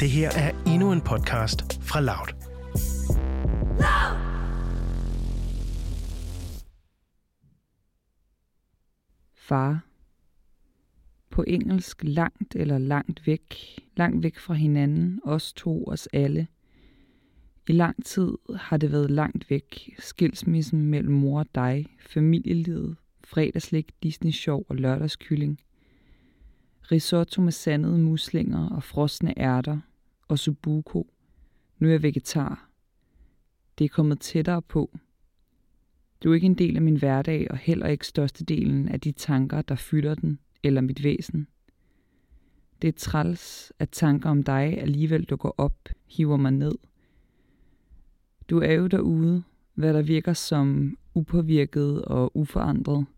Det her er endnu en podcast fra Loud. Far. På engelsk langt eller langt væk, langt væk fra hinanden, os to, os alle. I lang tid har det været langt væk, skilsmissen mellem mor og dig, familielivet, fredagslik, Disney-show og lørdagskylling. Risotto med sandede muslinger og frosne ærter og subuko. Nu er jeg vegetar. Det er kommet tættere på. Du er ikke en del af min hverdag og heller ikke størstedelen af de tanker, der fylder den eller mit væsen. Det er træls, at tanker om dig alligevel dukker op, hiver mig ned. Du er jo derude, hvad der virker som upåvirket og uforandret –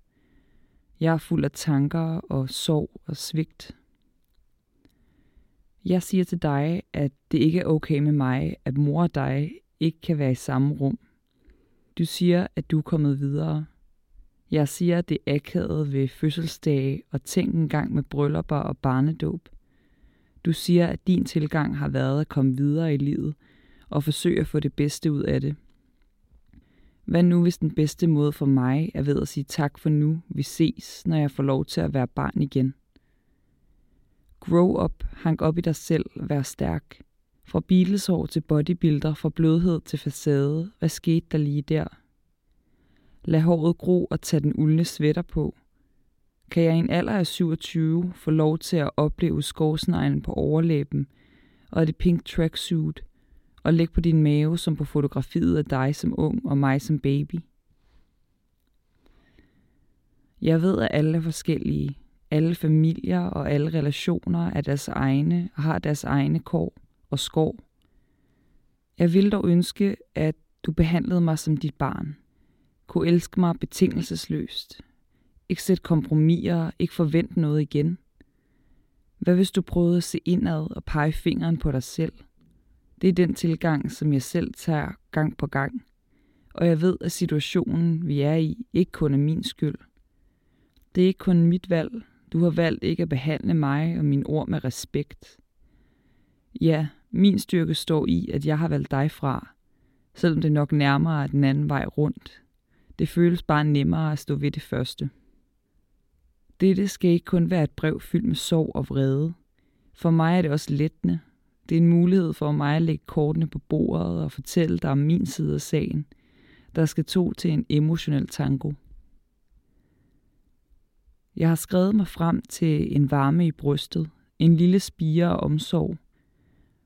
jeg er fuld af tanker og sorg og svigt. Jeg siger til dig, at det ikke er okay med mig, at mor og dig ikke kan være i samme rum. Du siger, at du er kommet videre. Jeg siger, at det er akavet ved fødselsdage og tænk engang med bryllupper og barnedåb. Du siger, at din tilgang har været at komme videre i livet og forsøge at få det bedste ud af det – hvad nu, hvis den bedste måde for mig er ved at sige tak for nu, vi ses, når jeg får lov til at være barn igen? Grow up, hang op i dig selv, vær stærk. Fra bileshår til bodybuilder, fra blødhed til facade, hvad skete der lige der? Lad håret gro og tag den uldne sweater på. Kan jeg i en alder af 27 få lov til at opleve skovsneglen på overlæben og det pink tracksuit – og læg på din mave som på fotografiet af dig som ung og mig som baby. Jeg ved, at alle er forskellige. Alle familier og alle relationer er deres egne og har deres egne kår og skår. Jeg vil dog ønske, at du behandlede mig som dit barn. Kunne elske mig betingelsesløst. Ikke sætte kompromiser, ikke forvente noget igen. Hvad hvis du prøvede at se indad og pege fingeren på dig selv – det er den tilgang, som jeg selv tager gang på gang. Og jeg ved, at situationen, vi er i, ikke kun er min skyld. Det er ikke kun mit valg. Du har valgt ikke at behandle mig og mine ord med respekt. Ja, min styrke står i, at jeg har valgt dig fra, selvom det nok nærmere er den anden vej rundt. Det føles bare nemmere at stå ved det første. Dette skal ikke kun være et brev fyldt med sorg og vrede. For mig er det også lettende, det er en mulighed for mig at lægge kortene på bordet og fortælle dig om min side af sagen, der skal to til en emotionel tango. Jeg har skrevet mig frem til en varme i brystet, en lille spire og omsorg.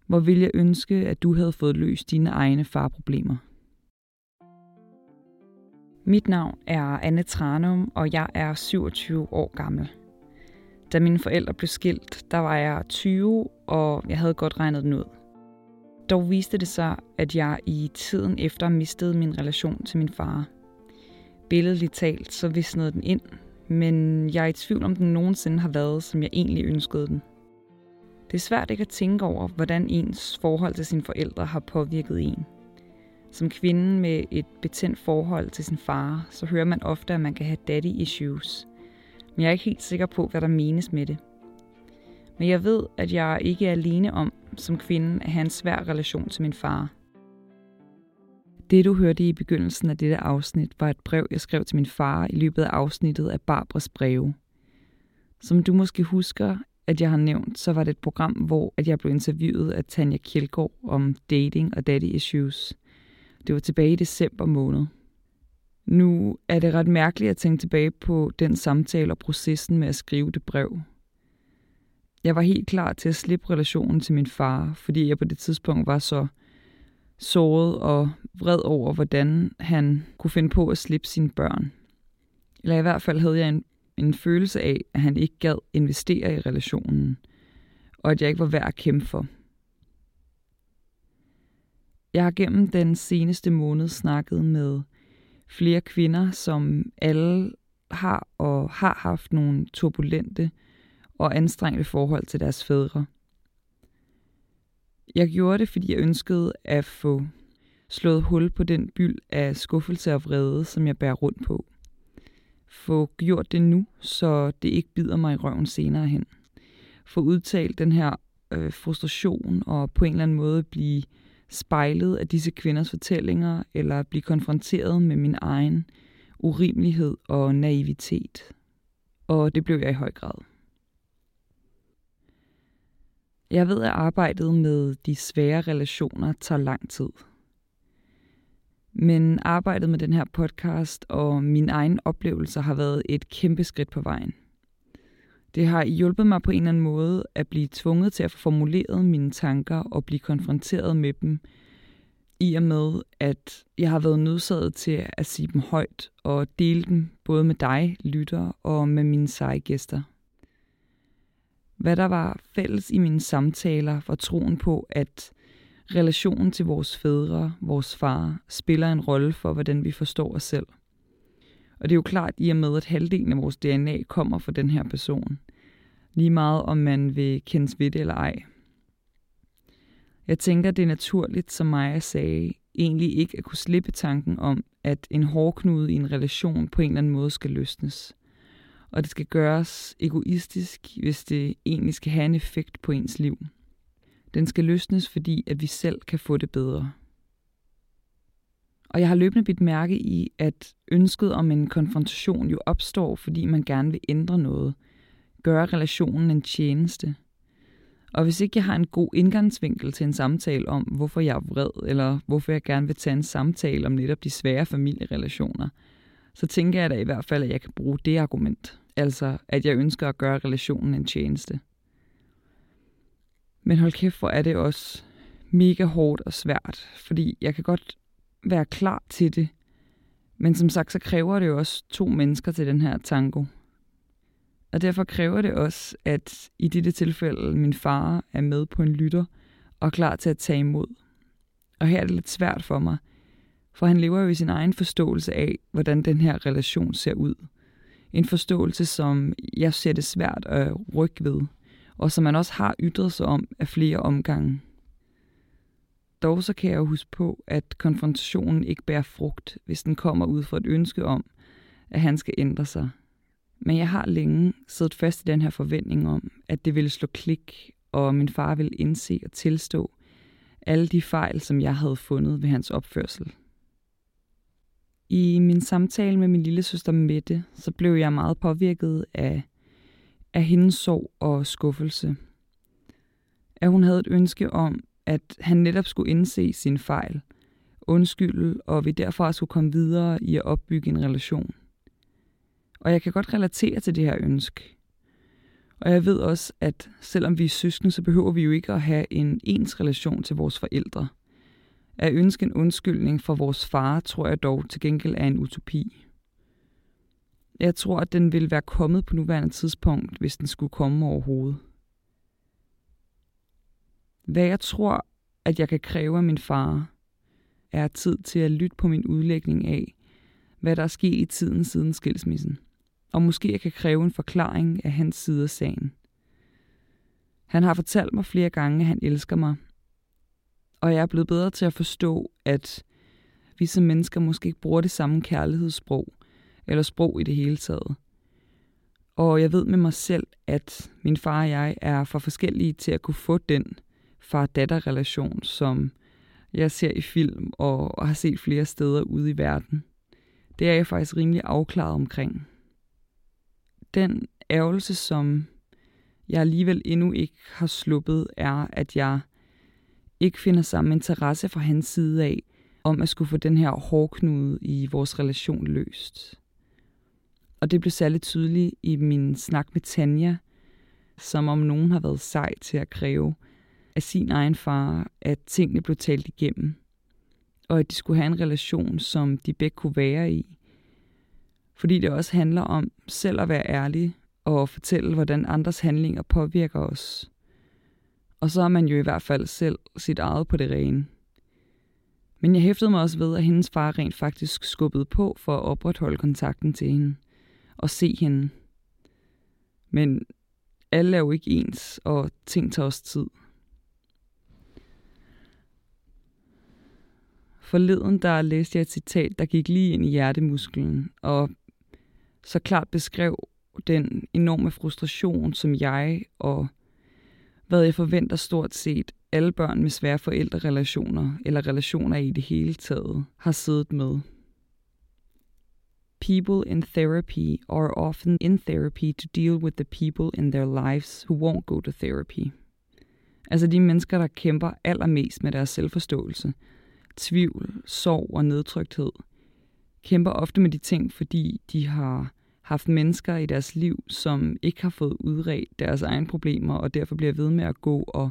Hvor vil jeg ønske, at du havde fået løst dine egne farproblemer. Mit navn er Anne Tranum, og jeg er 27 år gammel. Da mine forældre blev skilt, der var jeg 20, og jeg havde godt regnet den ud. Dog viste det sig, at jeg i tiden efter mistede min relation til min far. Billedligt talt, så visnede den ind, men jeg er i tvivl om den nogensinde har været, som jeg egentlig ønskede den. Det er svært ikke at tænke over, hvordan ens forhold til sine forældre har påvirket en. Som kvinde med et betændt forhold til sin far, så hører man ofte, at man kan have daddy issues – men jeg er ikke helt sikker på, hvad der menes med det. Men jeg ved, at jeg ikke er alene om, som kvinde, at have en svær relation til min far. Det, du hørte i begyndelsen af dette afsnit, var et brev, jeg skrev til min far i løbet af afsnittet af Barbras breve. Som du måske husker, at jeg har nævnt, så var det et program, hvor at jeg blev interviewet af Tanja Kjeldgaard om dating og daddy issues. Det var tilbage i december måned. Nu er det ret mærkeligt at tænke tilbage på den samtale og processen med at skrive det brev. Jeg var helt klar til at slippe relationen til min far, fordi jeg på det tidspunkt var så såret og vred over, hvordan han kunne finde på at slippe sine børn. Eller i hvert fald havde jeg en, en følelse af, at han ikke gad investere i relationen, og at jeg ikke var værd at kæmpe for. Jeg har gennem den seneste måned snakket med flere kvinder, som alle har og har haft nogle turbulente og anstrengte forhold til deres fædre. Jeg gjorde det, fordi jeg ønskede at få slået hul på den byld af skuffelse og vrede, som jeg bærer rundt på. Få gjort det nu, så det ikke bider mig i røven senere hen. Få udtalt den her øh, frustration og på en eller anden måde blive spejlet af disse kvinders fortællinger, eller blive konfronteret med min egen urimelighed og naivitet. Og det blev jeg i høj grad. Jeg ved, at arbejdet med de svære relationer tager lang tid. Men arbejdet med den her podcast og mine egne oplevelser har været et kæmpe skridt på vejen. Det har hjulpet mig på en eller anden måde at blive tvunget til at få formuleret mine tanker og blive konfronteret med dem, i og med, at jeg har været nødsaget til at sige dem højt og dele dem både med dig, lytter, og med mine seje gæster. Hvad der var fælles i mine samtaler var troen på, at relationen til vores fædre, vores far, spiller en rolle for, hvordan vi forstår os selv. Og det er jo klart i og med, at halvdelen af vores DNA kommer fra den her person. Lige meget om man vil kendes ved det eller ej. Jeg tænker, det er naturligt, som Maja sagde, egentlig ikke at kunne slippe tanken om, at en hårdknude i en relation på en eller anden måde skal løsnes. Og det skal gøres egoistisk, hvis det egentlig skal have en effekt på ens liv. Den skal løsnes, fordi at vi selv kan få det bedre. Og jeg har løbende bidt mærke i, at ønsket om en konfrontation jo opstår, fordi man gerne vil ændre noget, gøre relationen en tjeneste. Og hvis ikke jeg har en god indgangsvinkel til en samtale om, hvorfor jeg er vred, eller hvorfor jeg gerne vil tage en samtale om netop de svære familierelationer, så tænker jeg da i hvert fald, at jeg kan bruge det argument. Altså, at jeg ønsker at gøre relationen en tjeneste. Men hold kæft, hvor er det også mega hårdt og svært, fordi jeg kan godt være klar til det, men som sagt, så kræver det jo også to mennesker til den her tango. Og derfor kræver det også, at i dette tilfælde min far er med på en lytter og klar til at tage imod. Og her er det lidt svært for mig, for han lever jo i sin egen forståelse af, hvordan den her relation ser ud. En forståelse, som jeg ser det svært at rykke ved, og som man også har ytret sig om af flere omgange. Dog så kan jeg jo huske på, at konfrontationen ikke bærer frugt, hvis den kommer ud fra et ønske om, at han skal ændre sig – men jeg har længe siddet fast i den her forventning om, at det ville slå klik, og min far ville indse og tilstå alle de fejl, som jeg havde fundet ved hans opførsel. I min samtale med min lille søster Mette, så blev jeg meget påvirket af, af hendes sorg og skuffelse. At hun havde et ønske om, at han netop skulle indse sin fejl, undskylde, og vi derfor skulle komme videre i at opbygge en relation. Og jeg kan godt relatere til det her ønske. Og jeg ved også, at selvom vi er søskende, så behøver vi jo ikke at have en ens relation til vores forældre. At ønske en undskyldning for vores far, tror jeg dog til gengæld er en utopi. Jeg tror, at den ville være kommet på nuværende tidspunkt, hvis den skulle komme overhovedet. Hvad jeg tror, at jeg kan kræve af min far, er tid til at lytte på min udlægning af, hvad der er sket i tiden siden skilsmissen og måske jeg kan kræve en forklaring af hans side af sagen. Han har fortalt mig flere gange, at han elsker mig, og jeg er blevet bedre til at forstå, at vi som mennesker måske ikke bruger det samme kærlighedssprog, eller sprog i det hele taget. Og jeg ved med mig selv, at min far og jeg er for forskellige til at kunne få den far-datter-relation, som jeg ser i film og har set flere steder ude i verden. Det er jeg faktisk rimelig afklaret omkring den ærgelse, som jeg alligevel endnu ikke har sluppet, er, at jeg ikke finder samme interesse fra hans side af, om at skulle få den her hårdknude i vores relation løst. Og det blev særligt tydeligt i min snak med Tanja, som om nogen har været sej til at kræve af sin egen far, at tingene blev talt igennem, og at de skulle have en relation, som de begge kunne være i, fordi det også handler om selv at være ærlig og fortælle, hvordan andres handlinger påvirker os. Og så er man jo i hvert fald selv sit eget på det rene. Men jeg hæftede mig også ved, at hendes far rent faktisk skubbede på for at opretholde kontakten til hende og se hende. Men alle er jo ikke ens, og ting tager også tid. Forleden der læste jeg et citat, der gik lige ind i hjertemusklen, og så klart beskrev den enorme frustration, som jeg og hvad jeg forventer stort set alle børn med svære forældrerelationer eller relationer i det hele taget har siddet med. People in therapy are often in therapy to deal with the people in their lives who won't go to therapy. Altså de mennesker, der kæmper allermest med deres selvforståelse, tvivl, sorg og nedtrykthed, kæmper ofte med de ting, fordi de har haft mennesker i deres liv, som ikke har fået udredt deres egne problemer, og derfor bliver ved med at gå og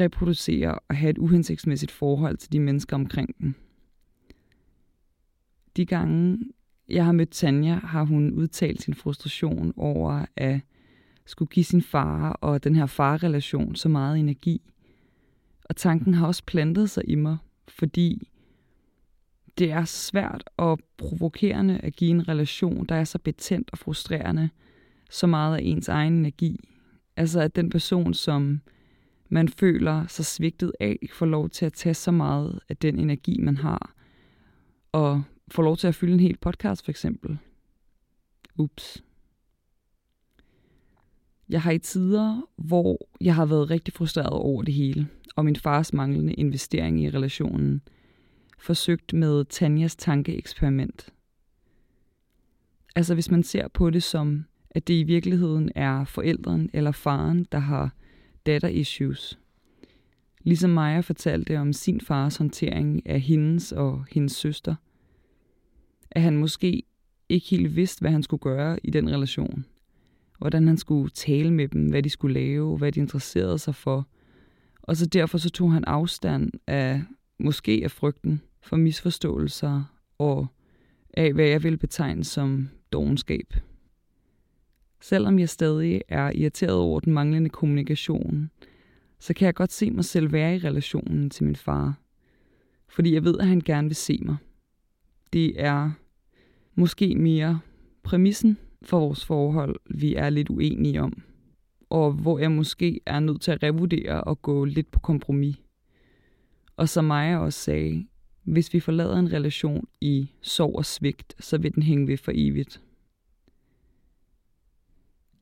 reproducere og have et uhensigtsmæssigt forhold til de mennesker omkring dem. De gange, jeg har mødt Tanja, har hun udtalt sin frustration over at skulle give sin far og den her farrelation så meget energi. Og tanken har også plantet sig i mig, fordi det er svært og provokerende at give en relation, der er så betændt og frustrerende, så meget af ens egen energi. Altså at den person, som man føler sig svigtet af, får lov til at tage så meget af den energi, man har, og får lov til at fylde en hel podcast for eksempel. Ups. Jeg har i tider, hvor jeg har været rigtig frustreret over det hele, og min fars manglende investering i relationen, forsøgt med Tanjas tankeeksperiment. Altså hvis man ser på det som, at det i virkeligheden er forældren eller faren, der har datter-issues. Ligesom Maja fortalte om sin fars håndtering af hendes og hendes søster, at han måske ikke helt vidste, hvad han skulle gøre i den relation. Hvordan han skulle tale med dem, hvad de skulle lave, hvad de interesserede sig for. Og så derfor så tog han afstand af, måske af frygten for misforståelser og af, hvad jeg vil betegne som dogenskab. Selvom jeg stadig er irriteret over den manglende kommunikation, så kan jeg godt se mig selv være i relationen til min far. Fordi jeg ved, at han gerne vil se mig. Det er måske mere præmissen for vores forhold, vi er lidt uenige om. Og hvor jeg måske er nødt til at revurdere og gå lidt på kompromis. Og som Maja også sagde, hvis vi forlader en relation i sorg og svigt, så vil den hænge ved for evigt.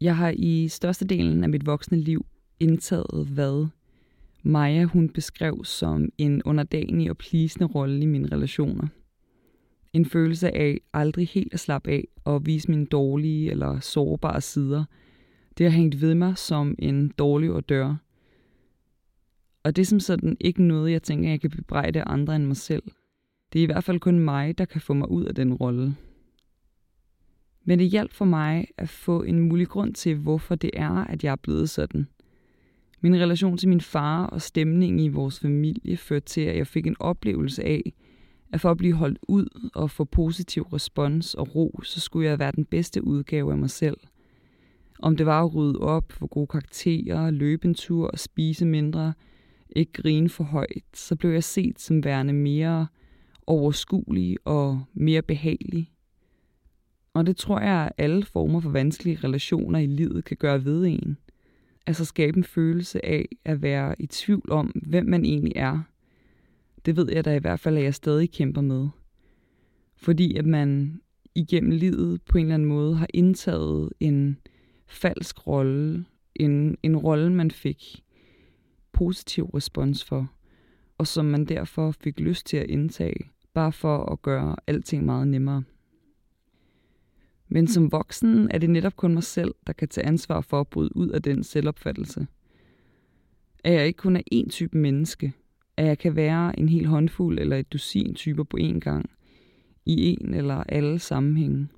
Jeg har i størstedelen af mit voksne liv indtaget, hvad Maja hun beskrev som en underdanig og plisende rolle i mine relationer. En følelse af aldrig helt at slappe af og vise mine dårlige eller sårbare sider. Det har hængt ved mig som en dårlig ordør. Og det er som sådan ikke noget, jeg tænker, jeg kan bebrejde andre end mig selv. Det er i hvert fald kun mig, der kan få mig ud af den rolle. Men det hjalp for mig at få en mulig grund til, hvorfor det er, at jeg er blevet sådan. Min relation til min far og stemningen i vores familie førte til, at jeg fik en oplevelse af, at for at blive holdt ud og få positiv respons og ro, så skulle jeg være den bedste udgave af mig selv. Om det var at rydde op, få gode karakterer, løbe en tur og spise mindre, ikke grine for højt, så blev jeg set som værende mere overskuelig og mere behagelig. Og det tror jeg, at alle former for vanskelige relationer i livet kan gøre ved en. Altså skabe en følelse af at være i tvivl om, hvem man egentlig er. Det ved jeg da i hvert fald, at jeg stadig kæmper med. Fordi at man igennem livet på en eller anden måde har indtaget en falsk rolle, en, en rolle, man fik positiv respons for, og som man derfor fik lyst til at indtage, bare for at gøre alting meget nemmere. Men som voksen er det netop kun mig selv, der kan tage ansvar for at bryde ud af den selvopfattelse. At jeg ikke kun er én type menneske, at jeg kan være en hel håndfuld eller et dusin typer på én gang, i en eller alle sammenhænge.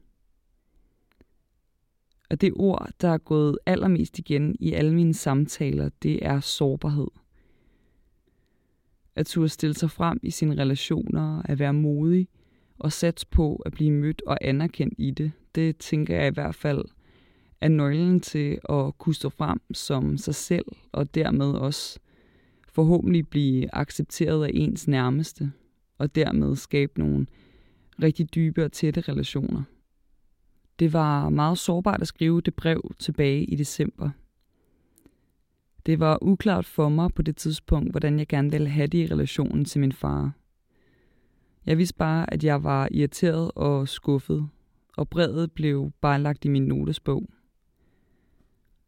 Og det ord, der er gået allermest igen i alle mine samtaler, det er sårbarhed. At turde stille sig frem i sine relationer, at være modig og satse på at blive mødt og anerkendt i det, det tænker jeg i hvert fald er nøglen til at kunne stå frem som sig selv, og dermed også forhåbentlig blive accepteret af ens nærmeste, og dermed skabe nogle rigtig dybe og tætte relationer. Det var meget sårbart at skrive det brev tilbage i december. Det var uklart for mig på det tidspunkt, hvordan jeg gerne ville have det i relationen til min far. Jeg vidste bare, at jeg var irriteret og skuffet, og brevet blev bare lagt i min notesbog.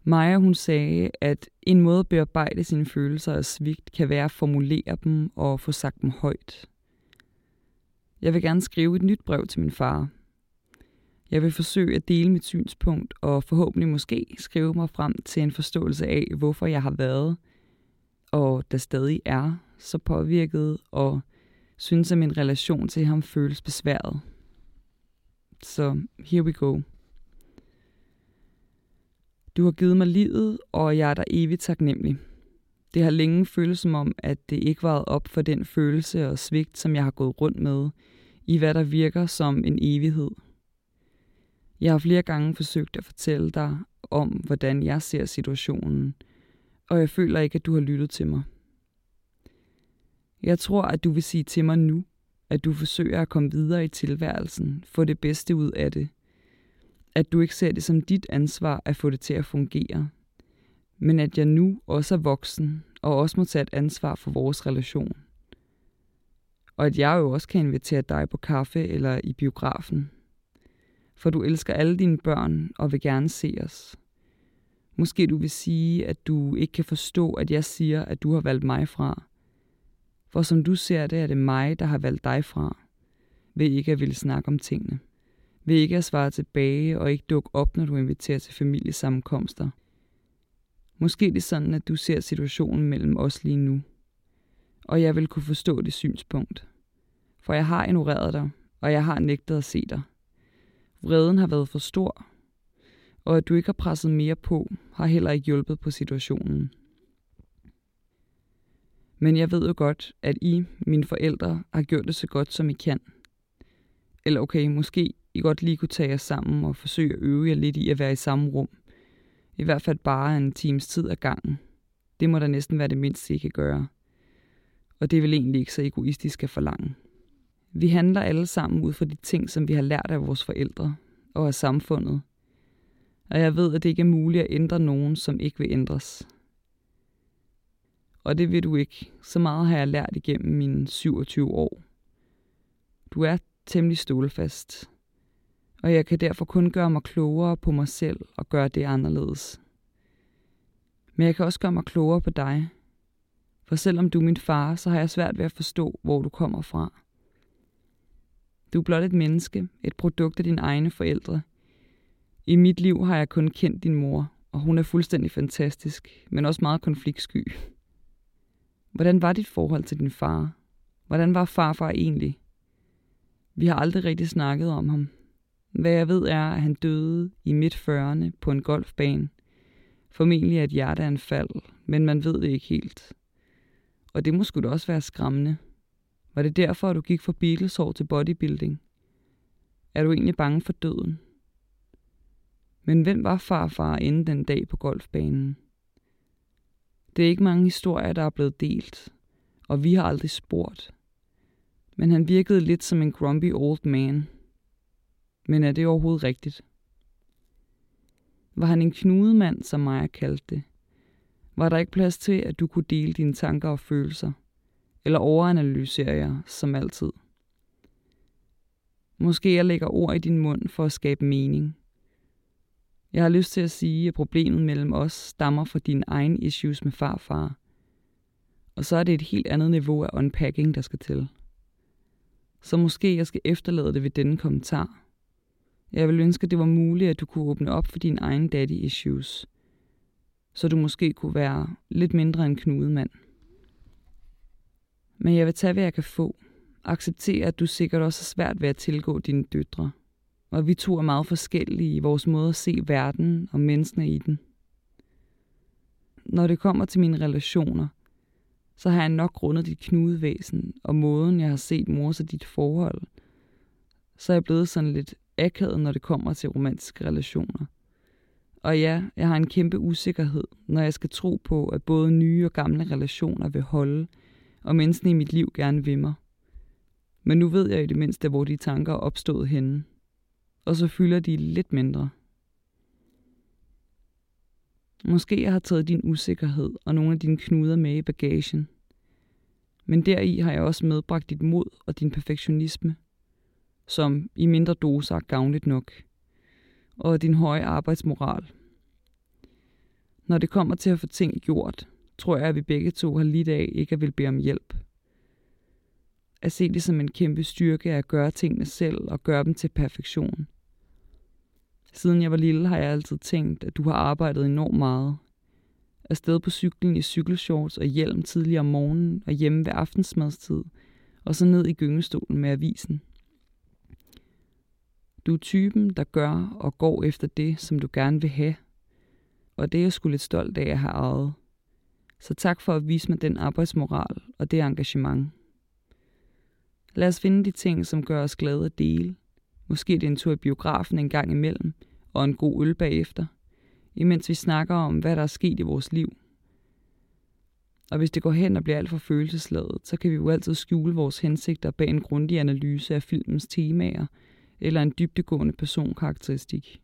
Maja hun sagde, at en måde at bearbejde sine følelser og svigt kan være at formulere dem og få sagt dem højt. Jeg vil gerne skrive et nyt brev til min far. Jeg vil forsøge at dele mit synspunkt og forhåbentlig måske skrive mig frem til en forståelse af, hvorfor jeg har været og der stadig er så påvirket og synes, at min relation til ham føles besværet. Så here we go. Du har givet mig livet, og jeg er dig evigt taknemmelig. Det har længe føltes som om, at det ikke var op for den følelse og svigt, som jeg har gået rundt med, i hvad der virker som en evighed. Jeg har flere gange forsøgt at fortælle dig om, hvordan jeg ser situationen, og jeg føler ikke, at du har lyttet til mig. Jeg tror, at du vil sige til mig nu, at du forsøger at komme videre i tilværelsen, få det bedste ud af det. At du ikke ser det som dit ansvar at få det til at fungere. Men at jeg nu også er voksen, og også må tage et ansvar for vores relation. Og at jeg jo også kan invitere dig på kaffe eller i biografen. For du elsker alle dine børn og vil gerne se os. Måske du vil sige, at du ikke kan forstå, at jeg siger, at du har valgt mig fra. For som du ser det, er det mig, der har valgt dig fra. Ved ikke at ville snakke om tingene. Ved ikke at svare tilbage og ikke dukke op, når du inviterer til familiesammenkomster. Måske det er sådan, at du ser situationen mellem os lige nu. Og jeg vil kunne forstå det synspunkt. For jeg har ignoreret dig, og jeg har nægtet at se dig. Vreden har været for stor, og at du ikke har presset mere på, har heller ikke hjulpet på situationen. Men jeg ved jo godt, at I, mine forældre, har gjort det så godt, som I kan. Eller okay, måske I godt lige kunne tage jer sammen og forsøge at øve jer lidt i at være i samme rum. I hvert fald bare en times tid ad gangen. Det må da næsten være det mindste, I kan gøre. Og det er vel egentlig ikke så egoistisk at forlange. Vi handler alle sammen ud fra de ting, som vi har lært af vores forældre og af samfundet. Og jeg ved, at det ikke er muligt at ændre nogen, som ikke vil ændres. Og det vil du ikke. Så meget har jeg lært igennem mine 27 år. Du er temmelig stålfast. Og jeg kan derfor kun gøre mig klogere på mig selv og gøre det anderledes. Men jeg kan også gøre mig klogere på dig. For selvom du er min far, så har jeg svært ved at forstå, hvor du kommer fra. Du er blot et menneske, et produkt af dine egne forældre. I mit liv har jeg kun kendt din mor, og hun er fuldstændig fantastisk, men også meget konfliktsky. Hvordan var dit forhold til din far? Hvordan var farfar egentlig? Vi har aldrig rigtig snakket om ham. Hvad jeg ved er, at han døde i midt 40'erne på en golfbane. Formentlig af et hjerteanfald, men man ved det ikke helt. Og det må sgu da også være skræmmende. Var det derfor, at du gik fra Beatles til bodybuilding? Er du egentlig bange for døden? Men hvem var farfar inden den dag på golfbanen? Det er ikke mange historier, der er blevet delt, og vi har aldrig spurgt. Men han virkede lidt som en grumpy old man. Men er det overhovedet rigtigt? Var han en knudemand, som Maja kaldte det? Var der ikke plads til, at du kunne dele dine tanker og følelser? Eller overanalyserer jeg, som altid? Måske jeg lægger ord i din mund for at skabe mening. Jeg har lyst til at sige, at problemet mellem os stammer fra dine egne issues med farfar. Og så er det et helt andet niveau af unpacking, der skal til. Så måske jeg skal efterlade det ved denne kommentar. Jeg vil ønske, at det var muligt, at du kunne åbne op for dine egne daddy issues. Så du måske kunne være lidt mindre en knudemand. Men jeg vil tage, hvad jeg kan få. Acceptere, at du sikkert også har svært ved at tilgå dine døtre – og vi to er meget forskellige i vores måde at se verden og menneskene i den. Når det kommer til mine relationer, så har jeg nok grundet dit knudevæsen og måden, jeg har set mors og dit forhold, så er jeg blevet sådan lidt akavet, når det kommer til romantiske relationer. Og ja, jeg har en kæmpe usikkerhed, når jeg skal tro på, at både nye og gamle relationer vil holde, og menneskene i mit liv gerne vil mig. Men nu ved jeg i det mindste, hvor de tanker er opstået henne og så fylder de lidt mindre. Måske jeg har taget din usikkerhed og nogle af dine knuder med i bagagen. Men deri har jeg også medbragt dit mod og din perfektionisme, som i mindre doser er gavnligt nok, og din høje arbejdsmoral. Når det kommer til at få ting gjort, tror jeg, at vi begge to har lidt af ikke at vil bede om hjælp. At se det som en kæmpe styrke at gøre tingene selv og gøre dem til perfektion. Siden jeg var lille har jeg altid tænkt, at du har arbejdet enormt meget. Afsted på cyklen i cykelshorts og hjelm tidligere om morgenen og hjemme ved aftensmadstid, og så ned i gyngestolen med avisen. Du er typen, der gør og går efter det, som du gerne vil have. Og det er jeg sgu lidt stolt af at have ejet. Så tak for at vise mig den arbejdsmoral og det engagement. Lad os finde de ting, som gør os glade at dele. Måske det er en tur i biografen en gang imellem, og en god øl bagefter, imens vi snakker om, hvad der er sket i vores liv. Og hvis det går hen og bliver alt for følelsesladet, så kan vi jo altid skjule vores hensigter bag en grundig analyse af filmens temaer eller en dybdegående personkarakteristik.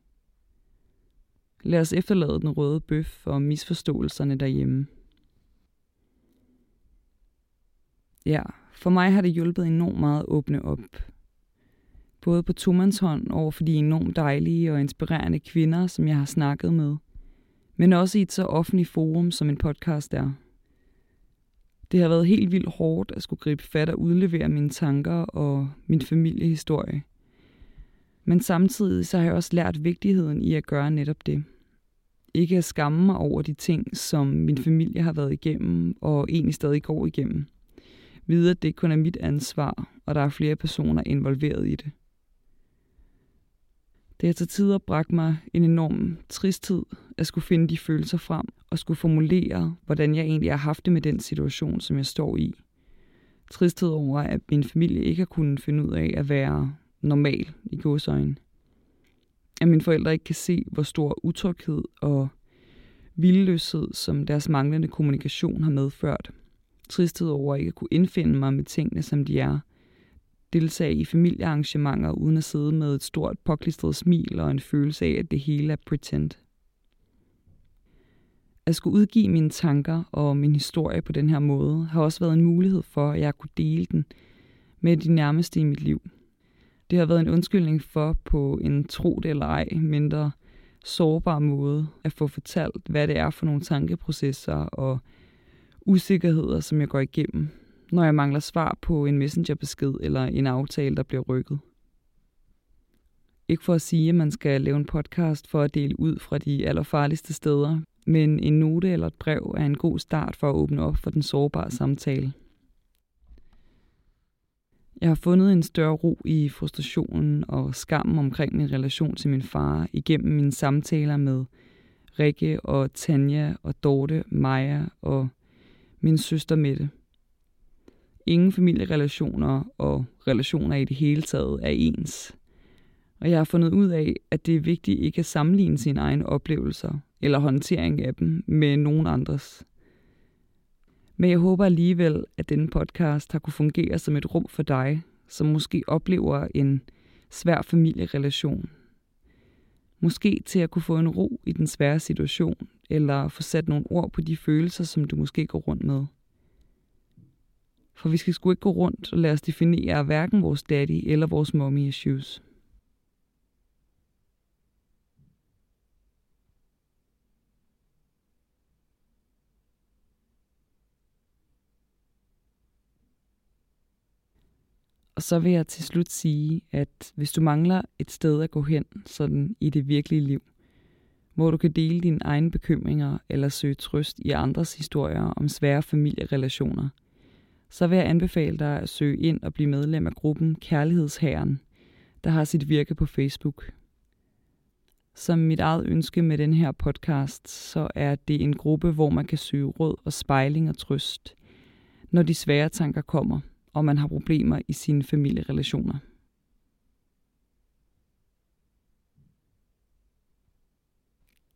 Lad os efterlade den røde bøf og misforståelserne derhjemme. Ja, for mig har det hjulpet enormt meget at åbne op. Både på tomandshånd over for de enormt dejlige og inspirerende kvinder, som jeg har snakket med, men også i et så offentligt forum, som en podcast er. Det har været helt vildt hårdt at skulle gribe fat og udlevere mine tanker og min familiehistorie. Men samtidig så har jeg også lært vigtigheden i at gøre netop det. Ikke at skamme mig over de ting, som min familie har været igennem og egentlig stadig går igennem – vide, at det kun er mit ansvar, og der er flere personer involveret i det. Det har til tider bragt mig en enorm tristhed at skulle finde de følelser frem og skulle formulere, hvordan jeg egentlig har haft det med den situation, som jeg står i. Tristhed over, at min familie ikke har kunnet finde ud af at være normal i godsøjne. At mine forældre ikke kan se, hvor stor utryghed og vildløshed, som deres manglende kommunikation har medført, tristhed over ikke at kunne indfinde mig med tingene, som de er. Deltage i familiearrangementer uden at sidde med et stort påklistret smil og en følelse af, at det hele er pretend. At skulle udgive mine tanker og min historie på den her måde, har også været en mulighed for, at jeg kunne dele den med de nærmeste i mit liv. Det har været en undskyldning for på en tro eller ej mindre sårbar måde at få fortalt, hvad det er for nogle tankeprocesser og usikkerheder, som jeg går igennem, når jeg mangler svar på en messengerbesked eller en aftale, der bliver rykket. Ikke for at sige, at man skal lave en podcast for at dele ud fra de allerfarligste steder, men en note eller et brev er en god start for at åbne op for den sårbare samtale. Jeg har fundet en større ro i frustrationen og skammen omkring min relation til min far igennem mine samtaler med Rikke og Tanja og Dorte, Maja og min søster Mette. Ingen familierelationer og relationer i det hele taget er ens. Og jeg har fundet ud af, at det er vigtigt ikke at sammenligne sine egne oplevelser eller håndtering af dem med nogen andres. Men jeg håber alligevel, at denne podcast har kunne fungere som et rum for dig, som måske oplever en svær familierelation. Måske til at kunne få en ro i den svære situation, eller få sat nogle ord på de følelser, som du måske går rundt med. For vi skal sgu ikke gå rundt og lade os definere hverken vores daddy eller vores mommy issues. Og så vil jeg til slut sige, at hvis du mangler et sted at gå hen sådan i det virkelige liv, hvor du kan dele dine egne bekymringer eller søge trøst i andres historier om svære familierelationer, så vil jeg anbefale dig at søge ind og blive medlem af gruppen Kærlighedsherren, der har sit virke på Facebook. Som mit eget ønske med den her podcast, så er det en gruppe, hvor man kan søge råd og spejling og trøst, når de svære tanker kommer, og man har problemer i sine familierelationer.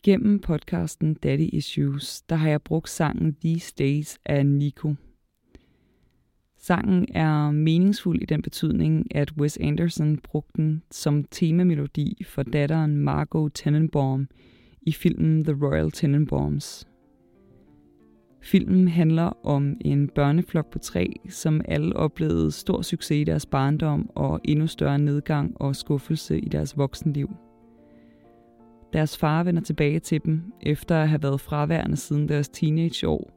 Gennem podcasten Daddy Issues, der har jeg brugt sangen These Days af Nico. Sangen er meningsfuld i den betydning, at Wes Anderson brugte den som temamelodi for datteren Margot Tenenbaum i filmen The Royal Tenenbaums. Filmen handler om en børneflok på tre, som alle oplevede stor succes i deres barndom og endnu større nedgang og skuffelse i deres voksenliv. Deres far vender tilbage til dem, efter at have været fraværende siden deres teenageår,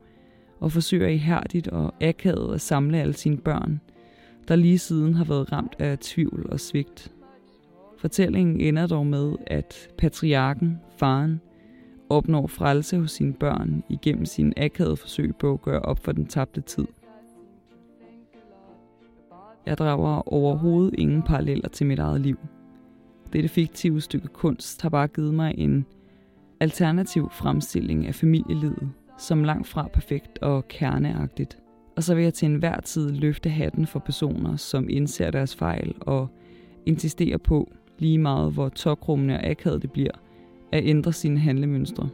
og forsøger ihærdigt og akavet at samle alle sine børn, der lige siden har været ramt af tvivl og svigt. Fortællingen ender dog med, at patriarken, faren, opnår frelse hos sine børn igennem sin akavede forsøg på at gøre op for den tabte tid. Jeg drager overhovedet ingen paralleller til mit eget liv. Dette fiktive stykke kunst har bare givet mig en alternativ fremstilling af familielivet, som langt fra perfekt og kerneagtigt. Og så vil jeg til enhver tid løfte hatten for personer, som indser deres fejl og insisterer på, lige meget hvor tokrummende og akavet det bliver, at ændre sine handlemønstre.